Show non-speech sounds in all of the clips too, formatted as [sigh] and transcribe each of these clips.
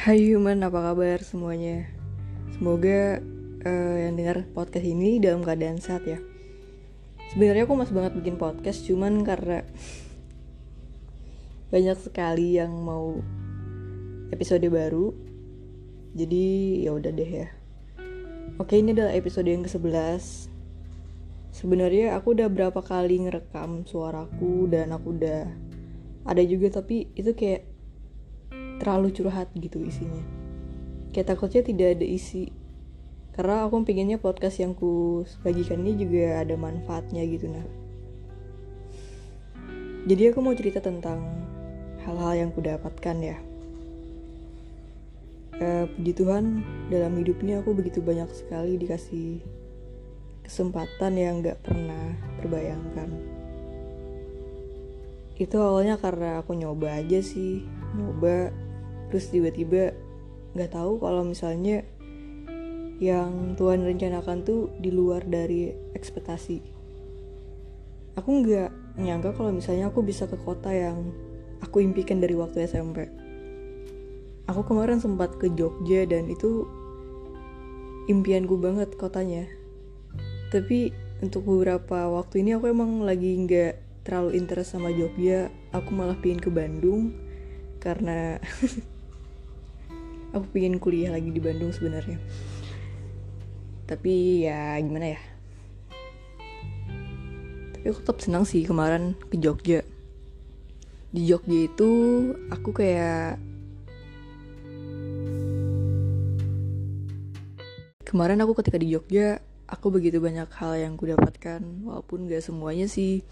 Hai human, apa kabar semuanya? Semoga uh, yang dengar podcast ini dalam keadaan sehat ya. Sebenarnya aku mas banget bikin podcast, cuman karena banyak sekali yang mau episode baru, jadi ya udah deh ya. Oke, ini adalah episode yang ke-11. Sebenarnya aku udah berapa kali ngerekam suaraku dan aku udah ada juga tapi itu kayak terlalu curhat gitu isinya. Kayak takutnya tidak ada isi. Karena aku pengennya podcast yang ku bagikan ini juga ada manfaatnya gitu nah jadi aku mau cerita tentang hal-hal yang ku dapatkan ya. Uh, puji Tuhan dalam hidup ini aku begitu banyak sekali dikasih kesempatan yang gak pernah terbayangkan. Itu awalnya karena aku nyoba aja sih nyoba terus tiba-tiba nggak tahu kalau misalnya yang Tuhan rencanakan tuh di luar dari ekspektasi. Aku nggak nyangka kalau misalnya aku bisa ke kota yang aku impikan dari waktu SMP aku kemarin sempat ke Jogja dan itu impianku banget kotanya. Tapi untuk beberapa waktu ini aku emang lagi nggak terlalu interest sama Jogja. Aku malah pingin ke Bandung karena [laughs] aku pengen kuliah lagi di Bandung sebenarnya. Tapi ya gimana ya? Tapi aku tetap senang sih kemarin ke Jogja. Di Jogja itu aku kayak kemarin aku ketika di Jogja aku begitu banyak hal yang ku dapatkan walaupun gak semuanya sih.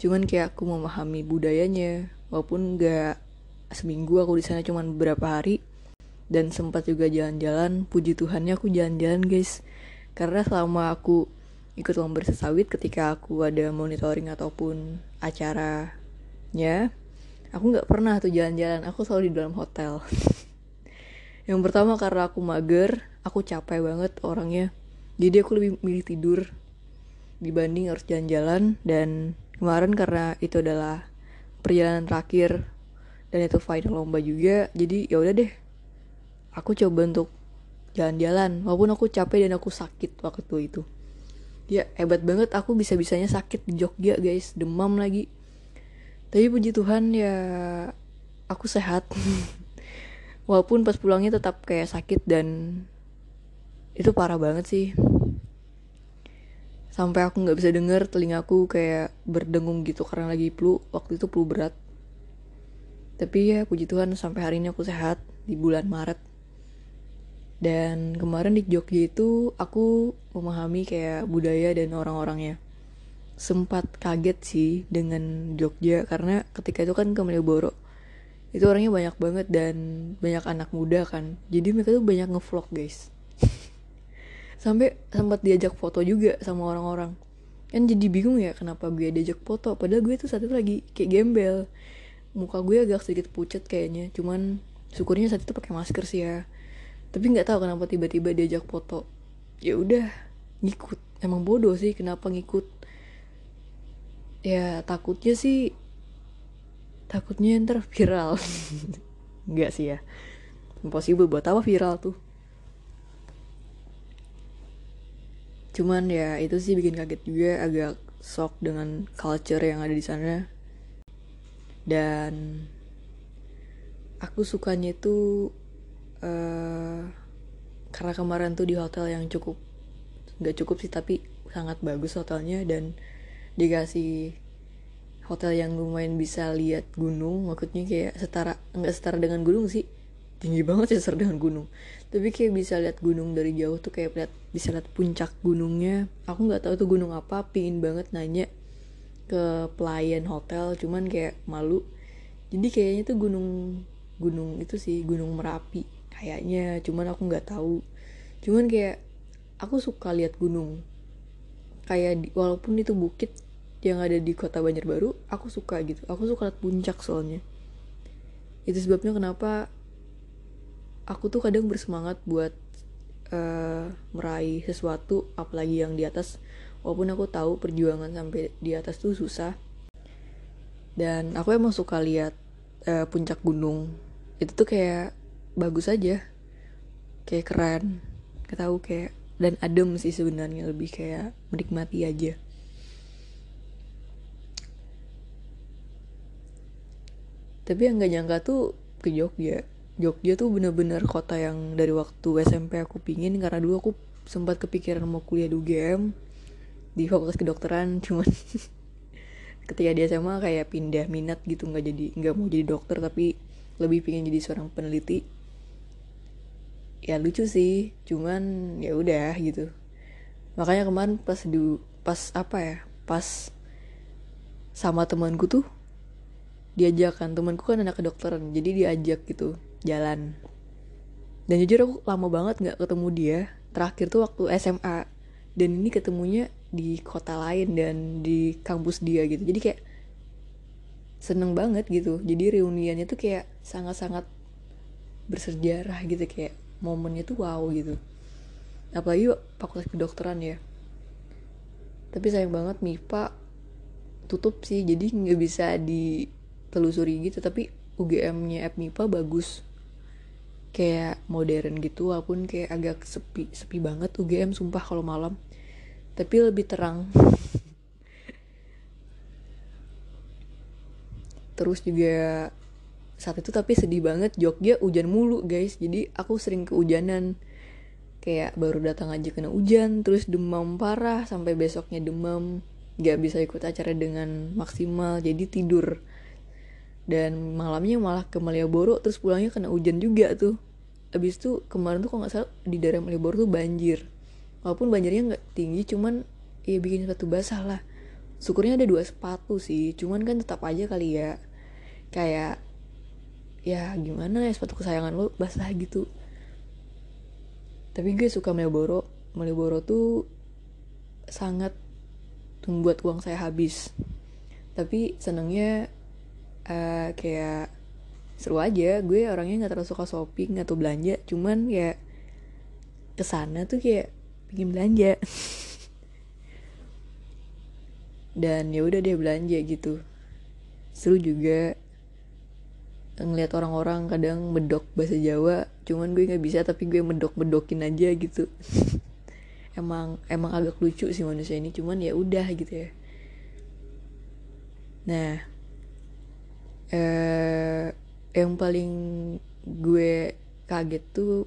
Cuman kayak aku memahami budayanya walaupun gak seminggu aku di sana cuman beberapa hari dan sempat juga jalan-jalan puji Tuhannya aku jalan-jalan guys. Karena selama aku ikut lomba sawit ketika aku ada monitoring ataupun acaranya aku nggak pernah tuh jalan-jalan. Aku selalu di dalam hotel. [laughs] Yang pertama karena aku mager aku capek banget orangnya. Jadi aku lebih milih tidur dibanding harus jalan-jalan. Dan kemarin karena itu adalah perjalanan terakhir dan itu final lomba juga jadi ya udah deh aku coba untuk jalan-jalan walaupun aku capek dan aku sakit waktu itu. Ya hebat banget. Aku bisa-bisanya sakit di Jogja guys. Demam lagi. Tapi puji Tuhan ya aku sehat. [laughs] Walaupun pas pulangnya tetap kayak sakit dan itu parah banget sih. Sampai aku nggak bisa denger telingaku kayak berdengung gitu karena lagi flu. Waktu itu flu berat. Tapi ya puji Tuhan sampai hari ini aku sehat di bulan Maret dan kemarin di Jogja itu aku memahami kayak budaya dan orang-orangnya. Sempat kaget sih dengan Jogja karena ketika itu kan ke Malioboro. Itu orangnya banyak banget dan banyak anak muda kan. Jadi mereka tuh banyak ngevlog guys. [laughs] Sampai sempat diajak foto juga sama orang-orang. Kan jadi bingung ya kenapa gue diajak foto. Padahal gue tuh saat itu lagi kayak gembel. Muka gue agak sedikit pucat kayaknya. Cuman syukurnya saat itu pakai masker sih ya tapi nggak tahu kenapa tiba-tiba diajak foto. Ya udah ngikut. Emang bodoh sih kenapa ngikut. Ya takutnya sih takutnya ntar viral [laughs] nggak sih ya. Impossible buat apa viral tuh? Cuman ya itu sih bikin kaget juga agak shock dengan culture yang ada di sana. Dan aku sukanya itu uh, karena kemarin tuh di hotel yang cukup nggak cukup sih tapi sangat bagus hotelnya dan dikasih hotel yang lumayan bisa lihat gunung maksudnya kayak setara nggak setara dengan gunung sih tinggi banget sih setara dengan gunung. Tapi kayak bisa lihat gunung dari jauh tuh kayak lihat bisa lihat puncak gunungnya. Aku nggak tahu tuh gunung apa pingin banget nanya ke pelayan hotel cuman kayak malu. Jadi kayaknya tuh gunung gunung itu sih gunung merapi kayaknya cuman aku nggak tahu. Cuman kayak aku suka lihat gunung. Kayak di, walaupun itu bukit yang ada di kota Banjarbaru aku suka gitu. Aku suka lihat puncak soalnya. Itu sebabnya kenapa aku tuh kadang bersemangat buat uh, meraih sesuatu apalagi yang di atas. Walaupun aku tahu perjuangan sampai di atas tuh susah. Dan aku emang suka lihat uh, puncak gunung. Itu tuh kayak bagus aja. Kayak keren. Gak tahu kayak dan adem sih sebenarnya lebih kayak menikmati aja. Tapi yang gak nyangka tuh ke Jogja. Jogja tuh bener-bener kota yang dari waktu SMP aku pingin karena dulu aku sempat kepikiran mau kuliah di UGM di fakultas kedokteran [laughs] cuman ketika dia SMA kayak pindah minat gitu nggak jadi nggak mau jadi dokter tapi lebih pingin jadi seorang peneliti ya lucu sih cuman ya udah gitu. Makanya kemarin pas du pas apa ya pas sama temanku tuh diajak kan temanku kan anak kedokteran jadi diajak gitu jalan. Dan jujur aku lama banget nggak ketemu dia. Terakhir tuh waktu SMA dan ini ketemunya di kota lain dan di kampus dia gitu. Jadi kayak seneng banget gitu. Jadi reuniannya tuh kayak sangat-sangat bersejarah gitu kayak momennya tuh wow gitu. Apalagi fakultas kedokteran ya. Tapi sayang banget MIPA tutup sih jadi nggak bisa ditelusuri gitu. Tapi UGM-nya MIPA bagus. Kayak modern gitu walaupun kayak agak sepi sepi banget UGM sumpah kalau malam. Tapi lebih terang. [laughs] Terus juga saat itu tapi sedih banget Jogja hujan mulu guys. Jadi aku sering kehujanan kayak baru datang aja kena hujan terus demam parah sampai besoknya demam. Gak bisa ikut acara dengan maksimal jadi tidur. Dan malamnya malah ke Malioboro terus pulangnya kena hujan juga tuh. Abis itu kemarin tuh kalau nggak salah di daerah Malioboro tuh banjir. Walaupun banjirnya nggak tinggi cuman ya bikin sepatu basah lah. Syukurnya ada dua sepatu sih cuman kan tetap aja kali ya. Kayak ya gimana ya sepatu kesayangan lo basah gitu. Tapi gue suka Malioboro Malioboro tuh sangat membuat uang saya habis. Tapi senengnya uh, kayak seru aja. Gue orangnya nggak terlalu suka shopping atau belanja. Cuman ya ke sana tuh kayak bikin belanja. [laughs] Dan ya udah deh belanja gitu. Seru juga ngeliat orang-orang kadang medok bahasa Jawa cuman gue nggak bisa tapi gue medok medokin aja gitu. [laughs] Emang emang agak lucu sih manusia ini cuman ya udah gitu ya. Nah eh yang paling gue kaget tuh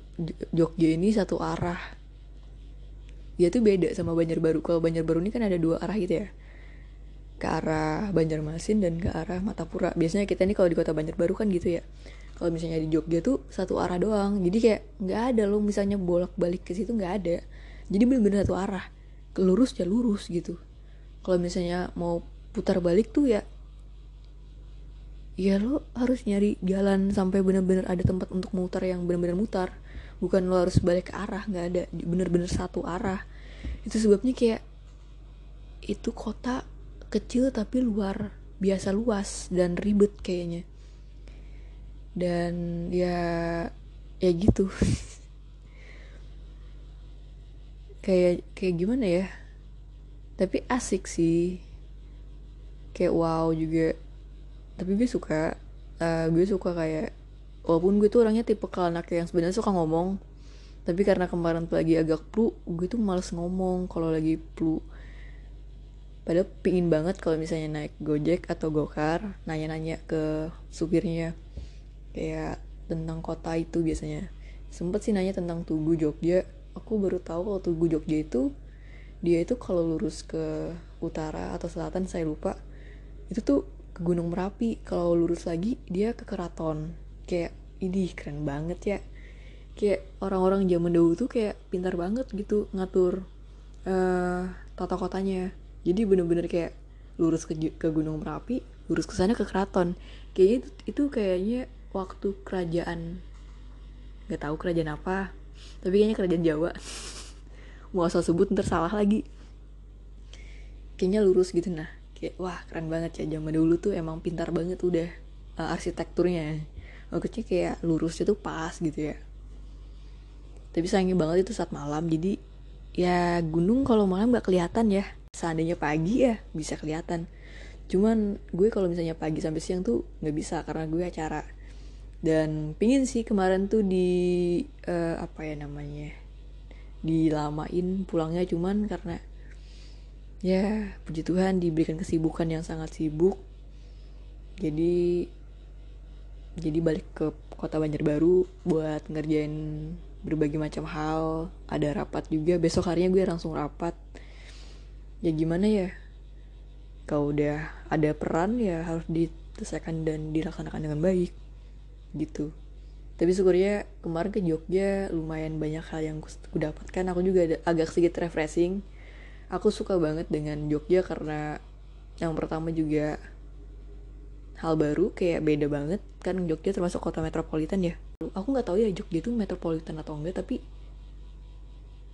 Jogja ini satu arah. Dia tuh beda sama Banjarbaru. Kalau Banjarbaru ini kan ada dua arah gitu ya ke arah Banjarmasin dan ke arah Matapura. Biasanya kita nih kalau di kota Banjarbaru kan gitu ya. Kalau misalnya di Jogja tuh satu arah doang. Jadi kayak nggak ada lo misalnya bolak balik ke situ nggak ada. Jadi bener-bener satu arah. Kelurus ya lurus gitu. Kalau misalnya mau putar balik tuh ya ya lo harus nyari jalan sampai bener-bener ada tempat untuk mutar yang bener-bener mutar. Bukan lo harus balik ke arah nggak ada. Bener-bener satu arah. Itu sebabnya kayak itu kota kecil tapi luar biasa luas dan ribet kayaknya. Dan ya ya gitu. [laughs] Kayak kayak gimana ya? Tapi asik sih. Kayak wow juga. Tapi gue suka uh, gue suka kayak walaupun gue tuh orangnya tipe anak yang sebenarnya suka ngomong tapi karena kemarin tuh lagi agak flu gue tuh males ngomong kalau lagi flu Padahal pingin banget kalau misalnya naik Gojek atau Gokar, nanya-nanya ke supirnya. Kayak tentang kota itu biasanya. Sempet sih nanya tentang Tugu Jogja. Aku baru tahu kalau Tugu Jogja itu dia itu kalau lurus ke utara atau selatan saya lupa. Itu tuh ke Gunung Merapi. Kalau lurus lagi dia ke Keraton. Kayak ini keren banget ya. Kayak orang-orang zaman dahulu tuh kayak pintar banget gitu ngatur uh, tata kotanya jadi bener-bener kayak lurus ke, ke Gunung Merapi lurus ke sana ke keraton. Kayaknya itu, itu kayaknya waktu kerajaan nggak tahu kerajaan apa tapi kayaknya kerajaan Jawa. [laughs] Mau asal sebut ntar salah lagi. Kayaknya lurus gitu nah. Kayak wah keren banget ya zaman dulu tuh emang pintar banget udah uh, arsitekturnya. Maksudnya kayak lurusnya tuh pas gitu ya. Tapi sayangnya banget itu saat malam jadi ya gunung kalau malam nggak kelihatan ya seandainya pagi ya bisa kelihatan. Cuman gue kalau misalnya pagi sampai siang tuh nggak bisa karena gue acara. Dan pingin sih kemarin tuh di uh, apa ya namanya dilamain pulangnya cuman karena ya puji Tuhan diberikan kesibukan yang sangat sibuk. Jadi jadi balik ke kota Banjarbaru buat ngerjain berbagai macam hal. Ada rapat juga. Besok harinya gue langsung rapat ya gimana ya? Kalau udah ada peran ya harus diselesaikan dan dilaksanakan dengan baik gitu. Tapi syukurnya kemarin ke Jogja lumayan banyak hal yang aku dapatkan. Aku juga ada, agak sedikit refreshing. Aku suka banget dengan Jogja karena yang pertama juga hal baru kayak beda banget. Kan Jogja termasuk kota metropolitan ya? Aku nggak tahu ya Jogja itu metropolitan atau enggak tapi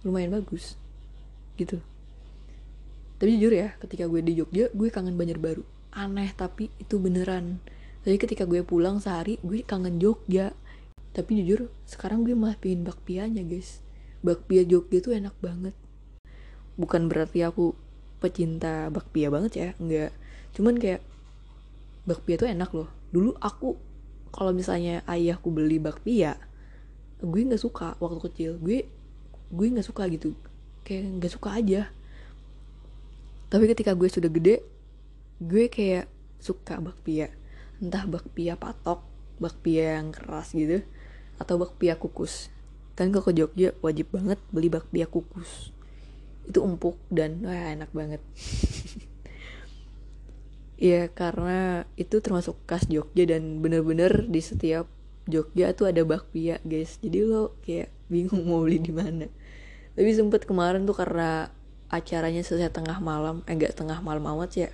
lumayan bagus gitu tapi jujur ya ketika gue di Jogja gue kangen Banjarbaru aneh tapi itu beneran. Tapi ketika gue pulang sehari gue kangen Jogja. Tapi jujur sekarang gue malah pengen bakpianya guys. Bakpia Jogja tuh enak banget. Bukan berarti aku pecinta bakpia banget ya enggak. Cuman kayak bakpia tuh enak loh. Dulu aku kalau misalnya ayahku beli bakpia gue nggak suka waktu kecil. Gue gue nggak suka gitu. Kayak nggak suka aja tapi ketika gue sudah gede gue kayak suka bakpia. Entah bakpia patok bakpia yang keras gitu atau bakpia kukus. Kan kalau ke Jogja wajib banget beli bakpia kukus. Itu empuk dan wah enak banget. [laughs] Ya karena itu termasuk khas Jogja dan bener-bener di setiap Jogja tuh ada bakpia guys. Jadi lo kayak bingung mau beli di mana. Tapi sempet kemarin tuh karena acaranya selesai tengah malam eh enggak tengah malam amat ya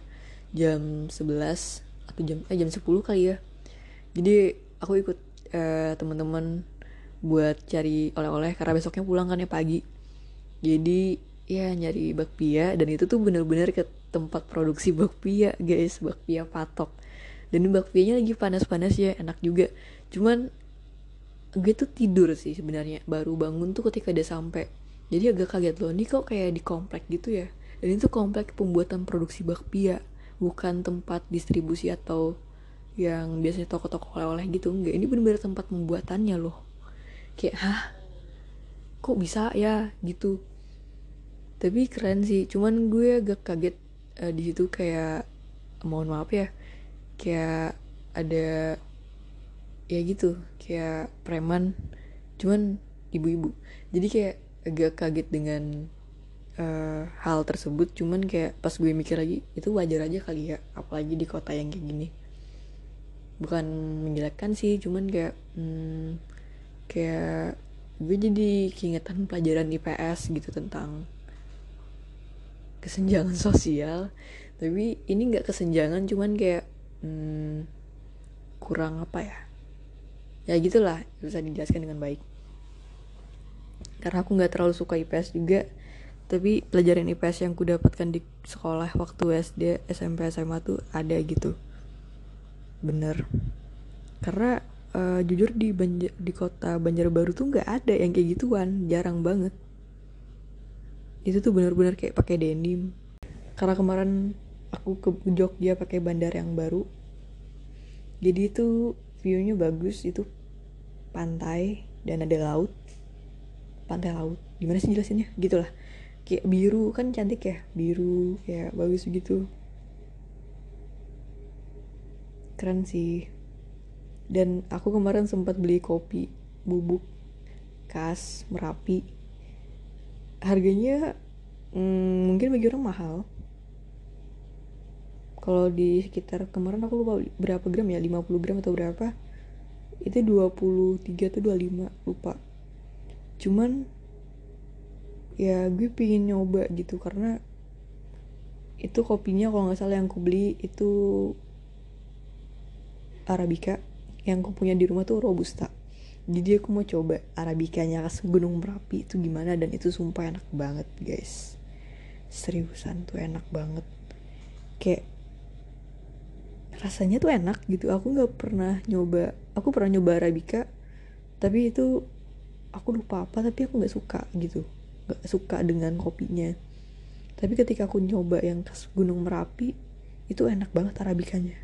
jam 11 atau jam eh jam 10 kali ya. Jadi aku ikut eh, teman-teman buat cari oleh-oleh karena besoknya pulang kan ya pagi. Jadi ya nyari bakpia dan itu tuh bener-bener ke tempat produksi bakpia guys bakpia patok. Dan bakpianya lagi panas-panas ya enak juga. Cuman gue tuh tidur sih sebenarnya baru bangun tuh ketika udah sampai jadi agak kaget loh ini kok kayak di komplek gitu ya? Dan itu komplek pembuatan produksi bakpia bukan tempat distribusi atau yang biasanya toko-toko oleh-oleh gitu enggak. Ini bener-bener tempat pembuatannya loh. Kayak hah? Kok bisa ya? Gitu. Tapi keren sih cuman gue agak kaget uh, di situ kayak mohon maaf ya kayak ada ya gitu kayak preman cuman ibu-ibu. Jadi kayak agak kaget dengan uh, hal tersebut. Cuman kayak pas gue mikir lagi itu wajar aja kali ya apalagi di kota yang kayak gini. Bukan menjelekkan sih cuman kayak hmm, kayak gue jadi keingetan pelajaran IPS gitu tentang kesenjangan [laughs] sosial. Tapi ini nggak kesenjangan cuman kayak hmm, kurang apa ya? Ya gitulah bisa dijelaskan dengan baik karena aku nggak terlalu suka IPS juga. Tapi pelajaran IPS yang ku dapatkan di sekolah waktu SD SMP SMA tuh ada gitu. Bener. Karena uh, jujur di Banjar, di kota Banjarbaru tuh nggak ada yang kayak gituan. Jarang banget. Itu tuh bener-bener kayak pakai denim. Karena kemarin aku ke Jogja pakai bandar yang baru. Jadi itu viewnya bagus itu pantai dan ada laut pantai laut. Gimana sih jelasinnya? Gitulah. Kayak biru kan cantik ya? Biru kayak bagus gitu. Keren sih. Dan aku kemarin sempat beli kopi bubuk khas merapi. Harganya hmm, mungkin bagi orang mahal. Kalau di sekitar kemarin aku lupa berapa gram ya 50 gram atau berapa? Itu 23 atau 25 lupa cuman ya gue pingin nyoba gitu karena itu kopinya kalau nggak salah yang aku beli itu arabica. Yang aku punya di rumah tuh robusta. Jadi aku mau coba arabikanya khas gunung merapi itu gimana dan itu sumpah enak banget guys. Seriusan tuh enak banget. Kayak rasanya tuh enak gitu. Aku nggak pernah nyoba aku pernah nyoba arabica tapi itu aku lupa apa tapi aku nggak suka gitu. Nggak suka dengan kopinya. Tapi ketika aku nyoba yang khas gunung merapi itu enak banget arabikanya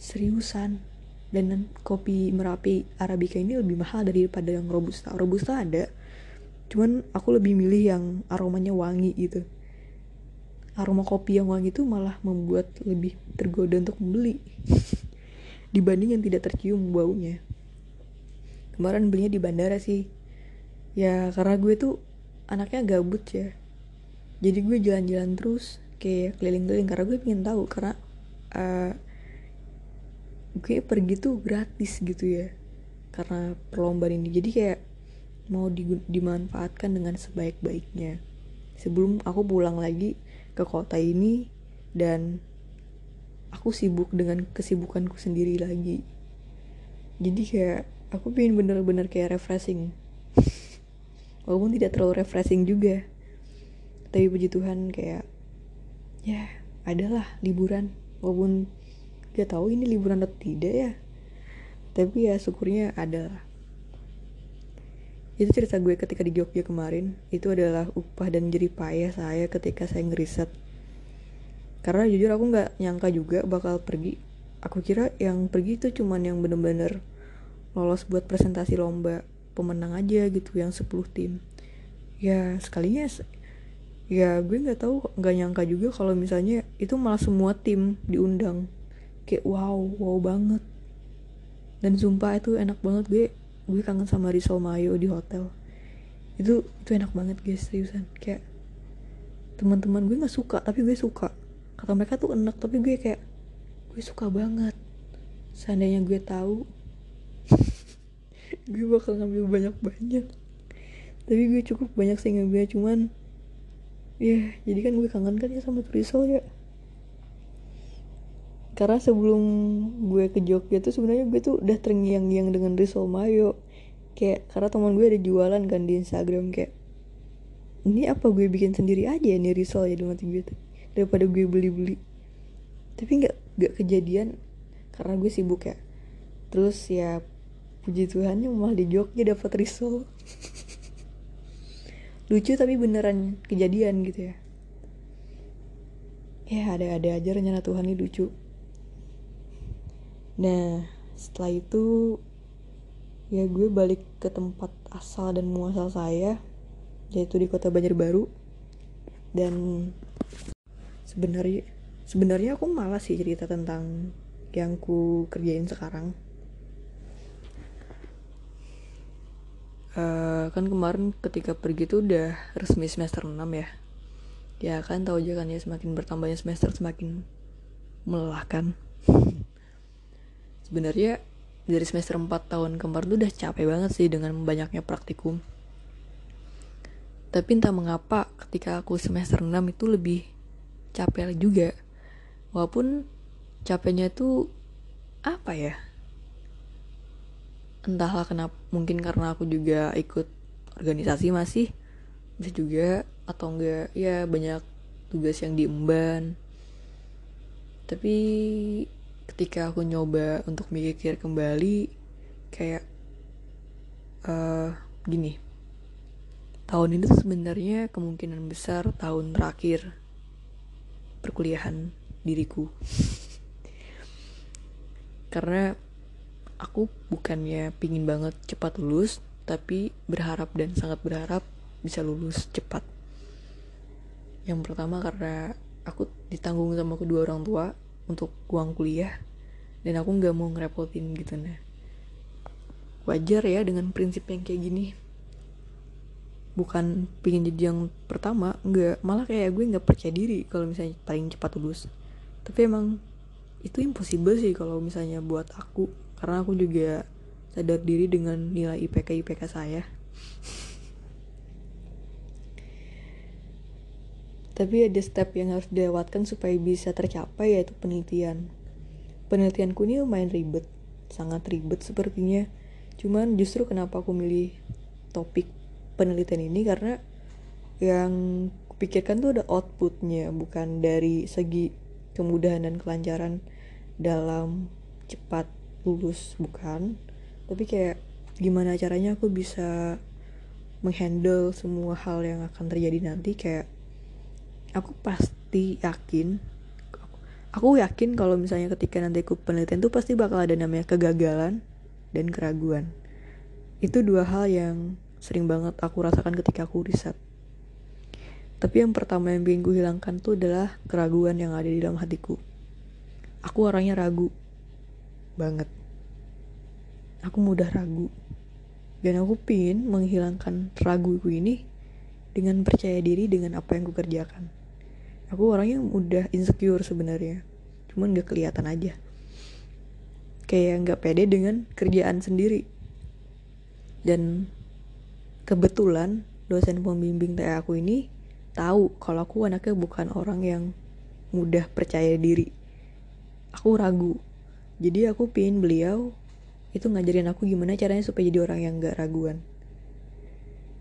seriusan. Dan kopi merapi arabica ini lebih mahal daripada yang robusta. Robusta ada cuman aku lebih milih yang aromanya wangi gitu. Aroma kopi yang wangi itu malah membuat lebih tergoda untuk membeli. [laughs] Dibanding yang tidak tercium baunya kemarin belinya di bandara sih. Ya karena gue tuh anaknya gabut ya. Jadi gue jalan-jalan terus kayak keliling-keliling karena gue pengen tahu karena uh, gue pergi tuh gratis gitu ya karena perlombaan ini. Jadi kayak mau di, dimanfaatkan dengan sebaik-baiknya. Sebelum aku pulang lagi ke kota ini dan aku sibuk dengan kesibukanku sendiri lagi. Jadi kayak aku pengen bener-bener kayak refreshing. Walaupun tidak terlalu refreshing juga. Tapi puji Tuhan kayak ya adalah liburan. Walaupun gak tahu ini liburan atau tidak ya. Tapi ya syukurnya ada. Itu cerita gue ketika di Jogja kemarin. Itu adalah upah dan jerih payah saya ketika saya ngeriset. Karena jujur aku nggak nyangka juga bakal pergi. Aku kira yang pergi itu cuman yang bener-bener lolos buat presentasi lomba pemenang aja gitu yang 10 tim. Ya sekalinya ya gue nggak tahu nggak nyangka juga kalau misalnya itu malah semua tim diundang. Kayak wow wow banget. Dan sumpah itu enak banget. Gue gue kangen sama risol mayo di hotel. Itu itu enak banget guys seriusan. Kayak teman-teman gue nggak suka tapi gue suka. Kata mereka tuh enak tapi gue kayak gue suka banget. Seandainya gue tahu gue bakal ngambil banyak-banyak. Tapi gue cukup banyak sih ngambil cuman ya jadi kan gue kangen kan ya sama risol ya. Karena sebelum gue ke Jogja tuh sebenarnya gue tuh udah terngiang-ngiang dengan risol mayo. Kayak karena teman gue ada jualan kan di Instagram kayak ini apa gue bikin sendiri aja nih risol ya di mati gue tuh daripada gue beli-beli. Tapi nggak nggak kejadian karena gue sibuk ya. Terus ya puji Tuhan malah di Jogja dapat risol lucu tapi beneran kejadian gitu ya. Ya ada-ada aja rencana Tuhan ini lucu. Nah, setelah itu ya gue balik ke tempat asal dan muasal saya yaitu di kota Banjarbaru. Dan sebenarnya sebenarnya aku malas sih cerita tentang yang ku kerjain sekarang uh, kan kemarin ketika pergi tuh udah resmi semester 6 ya. Ya kan tahu aja kan ya semakin bertambahnya semester semakin melelahkan [laughs] sebenarnya dari semester 4 tahun kemarin tuh udah capek banget sih dengan banyaknya praktikum. Tapi entah mengapa ketika aku semester 6 itu lebih capek juga. Walaupun capeknya itu apa ya entahlah kenapa mungkin karena aku juga ikut organisasi masih bisa juga atau enggak ya banyak tugas yang diemban. Tapi ketika aku nyoba untuk mikir kembali kayak uh, gini tahun ini tuh sebenarnya kemungkinan besar tahun terakhir perkuliahan diriku. [laughs] Karena aku bukannya pingin banget cepat lulus tapi berharap dan sangat berharap bisa lulus cepat. Yang pertama karena aku ditanggung sama kedua orang tua untuk uang kuliah dan aku nggak mau ngerepotin gitu nah. Wajar ya dengan prinsip yang kayak gini. Bukan pingin jadi yang pertama nggak malah kayak gue nggak percaya diri kalau misalnya paling cepat lulus. Tapi emang itu impossible sih kalau misalnya buat aku karena aku juga sadar diri dengan nilai IPK IPK saya. Tapi ada step yang harus dilewatkan supaya bisa tercapai yaitu penelitian. Penelitianku ini lumayan ribet sangat ribet sepertinya. Cuman justru kenapa aku milih topik penelitian ini karena yang kupikirkan tuh ada outputnya bukan dari segi kemudahan dan kelancaran dalam cepat lulus bukan. Tapi kayak gimana caranya aku bisa menghandle semua hal yang akan terjadi nanti kayak aku pasti yakin aku yakin kalau misalnya ketika nanti aku penelitian tuh pasti bakal ada namanya kegagalan dan keraguan. Itu dua hal yang sering banget aku rasakan ketika aku riset. Tapi yang pertama yang bikin gue hilangkan tuh adalah keraguan yang ada di dalam hatiku. Aku orangnya ragu banget aku mudah ragu. Dan aku pingin menghilangkan raguku ini dengan percaya diri dengan apa yang ku kerjakan aku orangnya mudah insecure sebenarnya cuman gak kelihatan aja. Kayak nggak pede dengan kerjaan sendiri. Dan kebetulan dosen pembimbing TA aku ini tahu kalau aku anaknya bukan orang yang mudah percaya diri. Aku ragu. Jadi aku pingin beliau itu ngajarin aku gimana caranya supaya jadi orang yang gak raguan.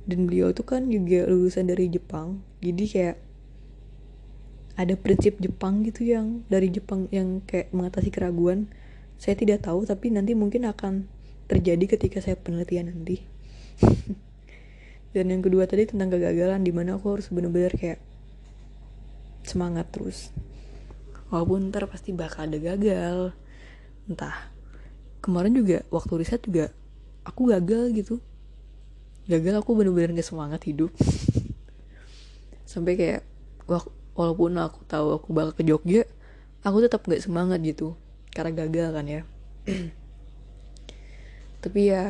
Dan beliau tuh kan juga lulusan dari Jepang jadi kayak ada prinsip Jepang gitu yang dari Jepang yang kayak mengatasi keraguan. Saya tidak tahu tapi nanti mungkin akan terjadi ketika saya penelitian nanti. [laughs] Dan yang kedua tadi tentang kegagalan di mana aku harus bener-bener kayak semangat terus. Walaupun ntar pasti bakal ada gagal entah kemarin juga waktu riset juga aku gagal gitu. Gagal aku bener-bener gak semangat hidup. [laughs] Sampai kayak walaupun aku tahu aku bakal ke Jogja aku tetap gak semangat gitu. Karena gagal kan ya. [clears throat] Tapi ya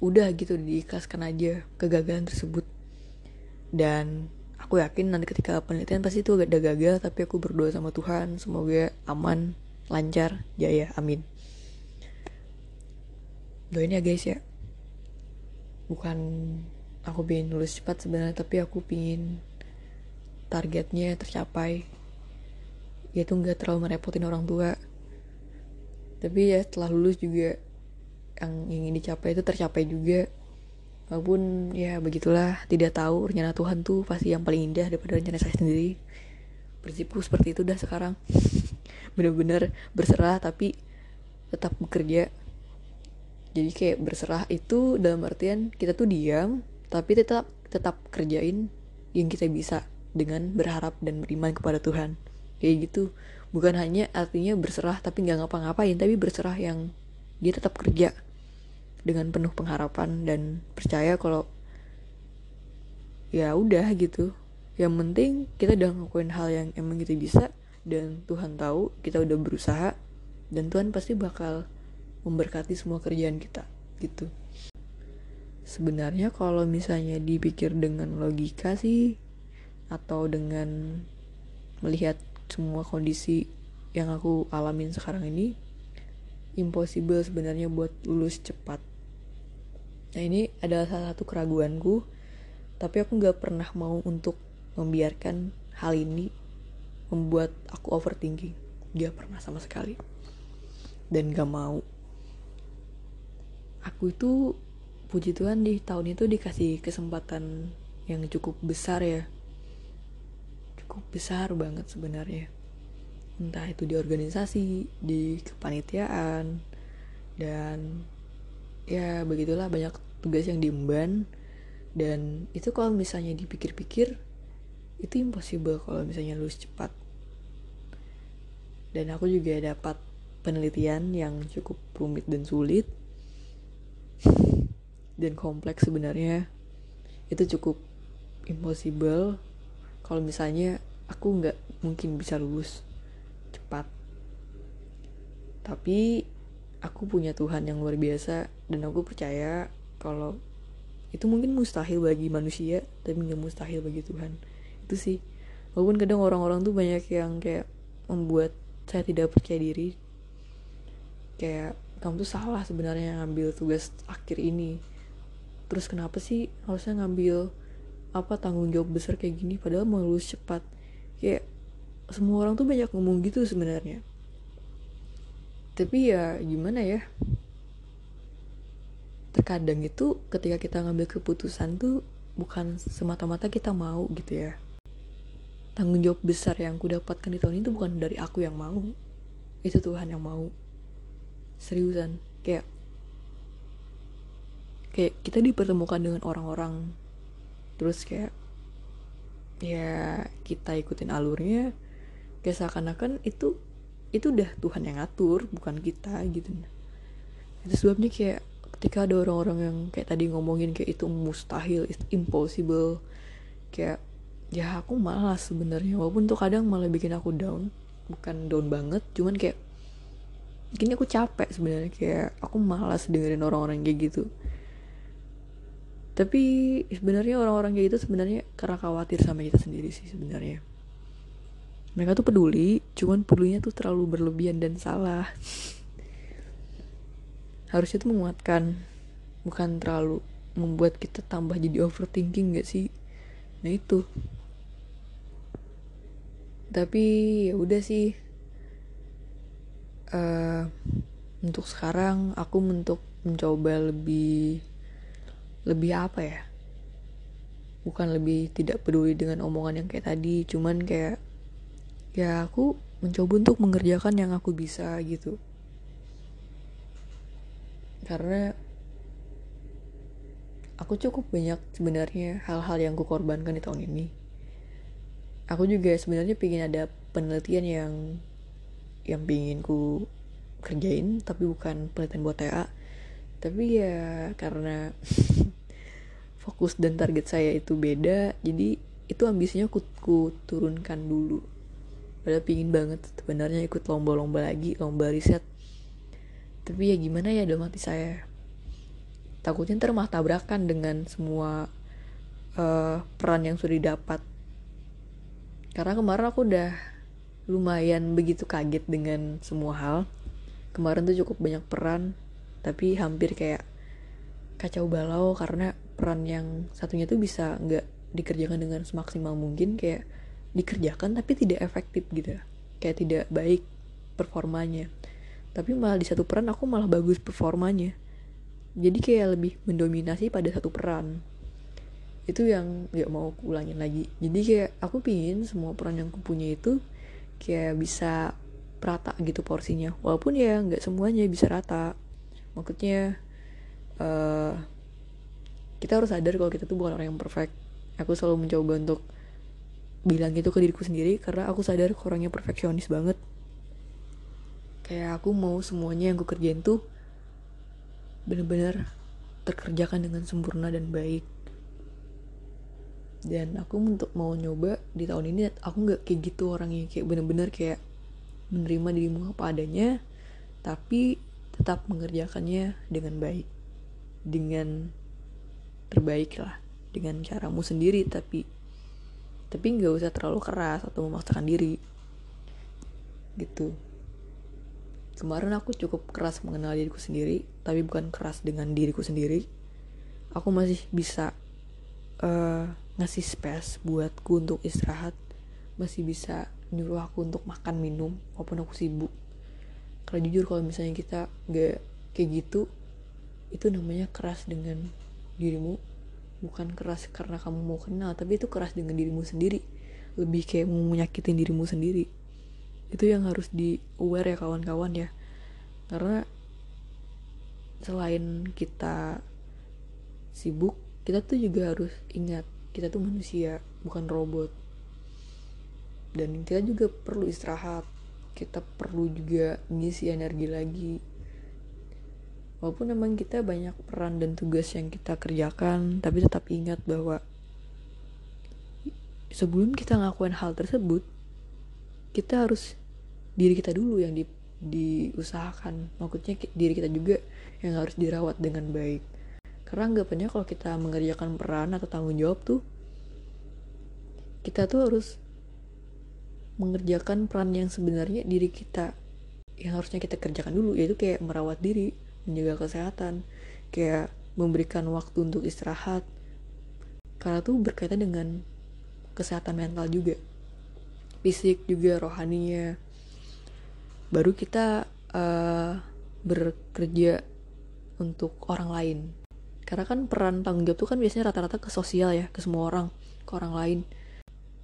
udah gitu diikhlaskan aja kegagalan tersebut. Dan aku yakin nanti ketika penelitian pasti itu ada gagal tapi aku berdoa sama Tuhan semoga aman lancar jaya amin doain ya guys ya. Bukan aku pengen lulus cepat sebenarnya tapi aku pingin targetnya tercapai. Yaitu nggak terlalu merepotin orang tua. Tapi ya setelah lulus juga yang ingin dicapai itu tercapai juga. Walaupun ya begitulah tidak tahu rencana Tuhan tuh pasti yang paling indah daripada rencana saya sendiri. Prinsipku seperti itu dah sekarang. [laughs] Bener-bener berserah tapi tetap bekerja jadi kayak berserah itu dalam artian kita tuh diam tapi tetap tetap kerjain yang kita bisa dengan berharap dan beriman kepada Tuhan. Kayak gitu. Bukan hanya artinya berserah tapi nggak ngapa-ngapain tapi berserah yang dia tetap kerja dengan penuh pengharapan dan percaya kalau ya udah gitu. Yang penting kita udah ngelakuin hal yang emang kita bisa dan Tuhan tahu kita udah berusaha dan Tuhan pasti bakal memberkati semua kerjaan kita gitu. Sebenarnya kalau misalnya dipikir dengan logika sih atau dengan melihat semua kondisi yang aku alamin sekarang ini impossible sebenarnya buat lulus cepat. Nah ini adalah salah satu keraguanku tapi aku nggak pernah mau untuk membiarkan hal ini membuat aku overthinking. Dia pernah sama sekali. Dan gak mau aku itu puji Tuhan di tahun itu dikasih kesempatan yang cukup besar ya. Cukup besar banget sebenarnya. Entah itu di organisasi di kepanitiaan dan ya begitulah banyak tugas yang diemban. Dan itu kalau misalnya dipikir-pikir itu impossible kalau misalnya lulus cepat. Dan aku juga dapat penelitian yang cukup rumit dan sulit dan kompleks sebenarnya itu cukup impossible. Kalau misalnya aku nggak mungkin bisa lulus cepat. Tapi aku punya Tuhan yang luar biasa dan aku percaya kalau itu mungkin mustahil bagi manusia tapi nggak mustahil bagi Tuhan. Itu sih. Walaupun kadang orang-orang tuh banyak yang kayak membuat saya tidak percaya diri. Kayak kamu tuh salah sebenarnya ngambil tugas akhir ini. Terus kenapa sih harusnya ngambil apa tanggung jawab besar kayak gini padahal mau lulus cepat? Kayak semua orang tuh banyak ngomong gitu sebenarnya. Tapi ya gimana ya? Terkadang itu ketika kita ngambil keputusan tuh bukan semata-mata kita mau gitu ya. Tanggung jawab besar yang aku dapatkan di tahun itu bukan dari aku yang mau. Itu Tuhan yang mau seriusan. Kayak kayak kita dipertemukan dengan orang-orang. Terus kayak ya kita ikutin alurnya kayak seakan-akan itu itu udah Tuhan yang ngatur bukan kita gitu. Itu sebabnya kayak ketika ada orang-orang yang kayak tadi ngomongin kayak itu mustahil it's impossible. Kayak ya aku malas sebenarnya. Walaupun tuh kadang malah bikin aku down. Bukan down banget cuman kayak gini aku capek sebenarnya kayak aku malas dengerin orang-orang kayak gitu. Tapi sebenarnya orang-orang kayak gitu sebenarnya karena khawatir sama kita sendiri sih sebenarnya. Mereka tuh peduli cuman pedulinya tuh terlalu berlebihan dan salah. Harusnya tuh menguatkan bukan terlalu membuat kita tambah jadi overthinking gak sih? Nah itu. Tapi ya udah sih uh, untuk sekarang aku untuk mencoba lebih lebih apa ya? Bukan lebih tidak peduli dengan omongan yang kayak tadi cuman kayak ya aku mencoba untuk mengerjakan yang aku bisa gitu. Karena aku cukup banyak sebenarnya hal-hal yang aku korbankan di tahun ini. Aku juga sebenarnya pingin ada penelitian yang yang pingin ku kerjain tapi bukan penelitian buat TA tapi ya karena [laughs] fokus dan target saya itu beda jadi itu ambisinya ku, ku turunkan dulu. Padahal pingin banget sebenarnya ikut lomba-lomba lagi lomba riset. Tapi ya gimana ya dalam hati saya. Takutnya ntar mah tabrakan dengan semua uh, peran yang sudah didapat. Karena kemarin aku udah lumayan begitu kaget dengan semua hal. Kemarin tuh cukup banyak peran tapi hampir kayak kacau balau karena peran yang satunya tuh bisa nggak dikerjakan dengan semaksimal mungkin kayak dikerjakan tapi tidak efektif gitu kayak tidak baik performanya. Tapi malah di satu peran aku malah bagus performanya. Jadi kayak lebih mendominasi pada satu peran. Itu yang nggak mau ulangin lagi. Jadi kayak aku pingin semua peran yang aku punya itu kayak bisa rata gitu porsinya. Walaupun ya nggak semuanya bisa rata. Maksudnya uh, kita harus sadar kalau kita tuh bukan orang yang perfect. Aku selalu mencoba untuk bilang gitu ke diriku sendiri karena aku sadar orangnya perfeksionis banget. Kayak aku mau semuanya yang aku kerjain tuh bener-bener terkerjakan dengan sempurna dan baik dan aku untuk mau nyoba di tahun ini aku nggak kayak gitu orangnya kayak bener-bener kayak menerima dirimu apa adanya tapi tetap mengerjakannya dengan baik. Dengan terbaik lah dengan caramu sendiri tapi tapi nggak usah terlalu keras atau memaksakan diri. Gitu. Kemarin aku cukup keras mengenal diriku sendiri tapi bukan keras dengan diriku sendiri. Aku masih bisa uh, ngasih space buatku untuk istirahat masih bisa nyuruh aku untuk makan minum walaupun aku sibuk. Kalau jujur kalau misalnya kita gak kayak gitu itu namanya keras dengan dirimu. Bukan keras karena kamu mau kenal tapi itu keras dengan dirimu sendiri. Lebih kayak mau menyakitin dirimu sendiri. Itu yang harus di aware ya kawan-kawan ya. Karena selain kita sibuk kita tuh juga harus ingat kita tuh manusia bukan robot. Dan kita juga perlu istirahat. Kita perlu juga ngisi energi lagi. Walaupun memang kita banyak peran dan tugas yang kita kerjakan tapi tetap ingat bahwa sebelum kita ngelakuin hal tersebut kita harus diri kita dulu yang di, diusahakan. Maksudnya diri kita juga yang harus dirawat dengan baik karena anggapannya kalau kita mengerjakan peran atau tanggung jawab tuh kita tuh harus mengerjakan peran yang sebenarnya diri kita yang harusnya kita kerjakan dulu yaitu kayak merawat diri menjaga kesehatan kayak memberikan waktu untuk istirahat. Karena tuh berkaitan dengan kesehatan mental juga fisik juga rohaninya. Baru kita uh, bekerja untuk orang lain karena kan peran tanggung jawab tuh kan biasanya rata-rata ke sosial ya ke semua orang ke orang lain.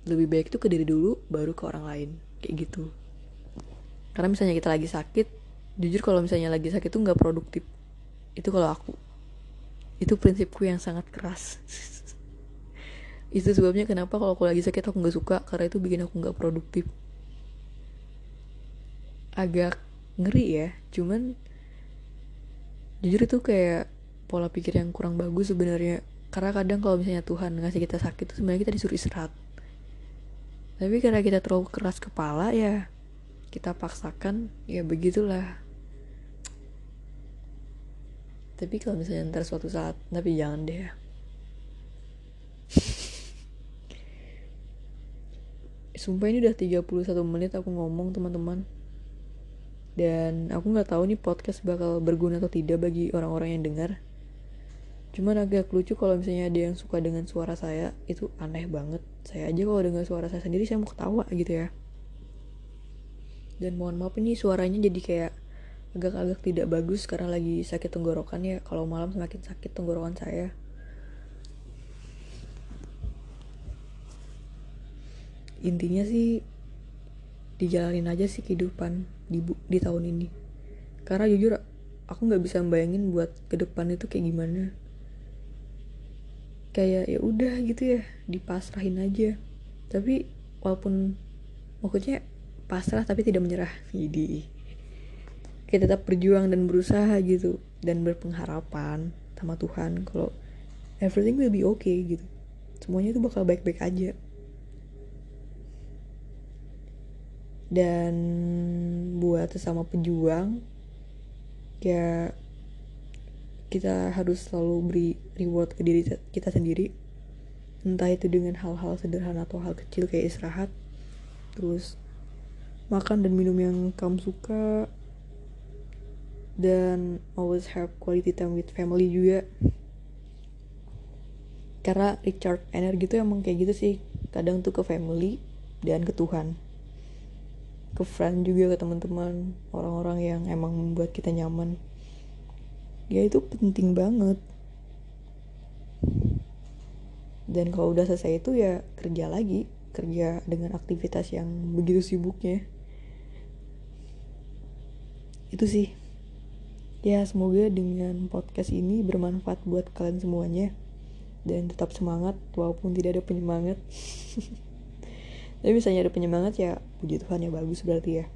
Lebih baik itu ke diri dulu baru ke orang lain. Kayak gitu. Karena misalnya kita lagi sakit jujur kalau misalnya lagi sakit tuh nggak produktif. Itu kalau aku. Itu prinsipku yang sangat keras. [laughs] Itu sebabnya kenapa kalau aku lagi sakit aku nggak suka karena itu bikin aku nggak produktif. Agak ngeri ya cuman jujur itu kayak pola pikir yang kurang bagus sebenarnya. Karena kadang kalau misalnya Tuhan ngasih kita sakit itu sebenarnya kita disuruh istirahat. Tapi karena kita terlalu keras kepala ya kita paksakan ya begitulah. Tapi kalau misalnya ntar suatu saat tapi jangan deh [laughs] sumpah ini udah 31 menit aku ngomong teman-teman. Dan aku nggak tahu nih podcast bakal berguna atau tidak bagi orang-orang yang dengar cuman agak lucu kalau misalnya ada yang suka dengan suara saya itu aneh banget. Saya aja kalau dengar suara saya sendiri saya mau ketawa gitu ya. Dan mohon maaf ini suaranya jadi kayak agak-agak tidak bagus karena lagi sakit tenggorokan ya. Kalau malam semakin sakit tenggorokan saya. Intinya sih dijalanin aja sih kehidupan di di tahun ini. Karena jujur aku nggak bisa bayangin buat ke depan itu kayak gimana kayak ya udah gitu ya dipasrahin aja. Tapi walaupun maksudnya pasrah tapi tidak menyerah jadi kita tetap berjuang dan berusaha gitu dan berpengharapan sama Tuhan kalau everything will be okay gitu. Semuanya itu bakal baik-baik aja. Dan buat sesama pejuang ya kita harus selalu beri reward ke diri kita sendiri. Entah itu dengan hal-hal sederhana atau hal kecil kayak istirahat terus makan dan minum yang kamu suka dan always have quality time with family juga. Karena recharge energi itu emang kayak gitu sih kadang tuh ke family dan ke Tuhan. Ke friend juga ke teman-teman orang-orang yang emang membuat kita nyaman ya itu penting banget. Dan kalau udah selesai itu ya kerja lagi kerja dengan aktivitas yang begitu sibuknya. Itu sih. Ya semoga dengan podcast ini bermanfaat buat kalian semuanya. Dan tetap semangat walaupun tidak ada penyemangat. [laughs] Tapi misalnya ada penyemangat ya puji Tuhan ya bagus berarti ya.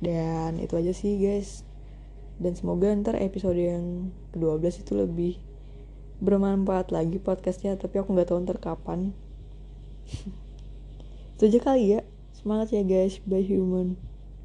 Dan itu aja sih guys dan semoga ntar episode yang ke-12 itu lebih bermanfaat lagi podcastnya tapi aku nggak tahu ntar kapan. [laughs] Itu aja kali ya. Semangat ya guys. Bye human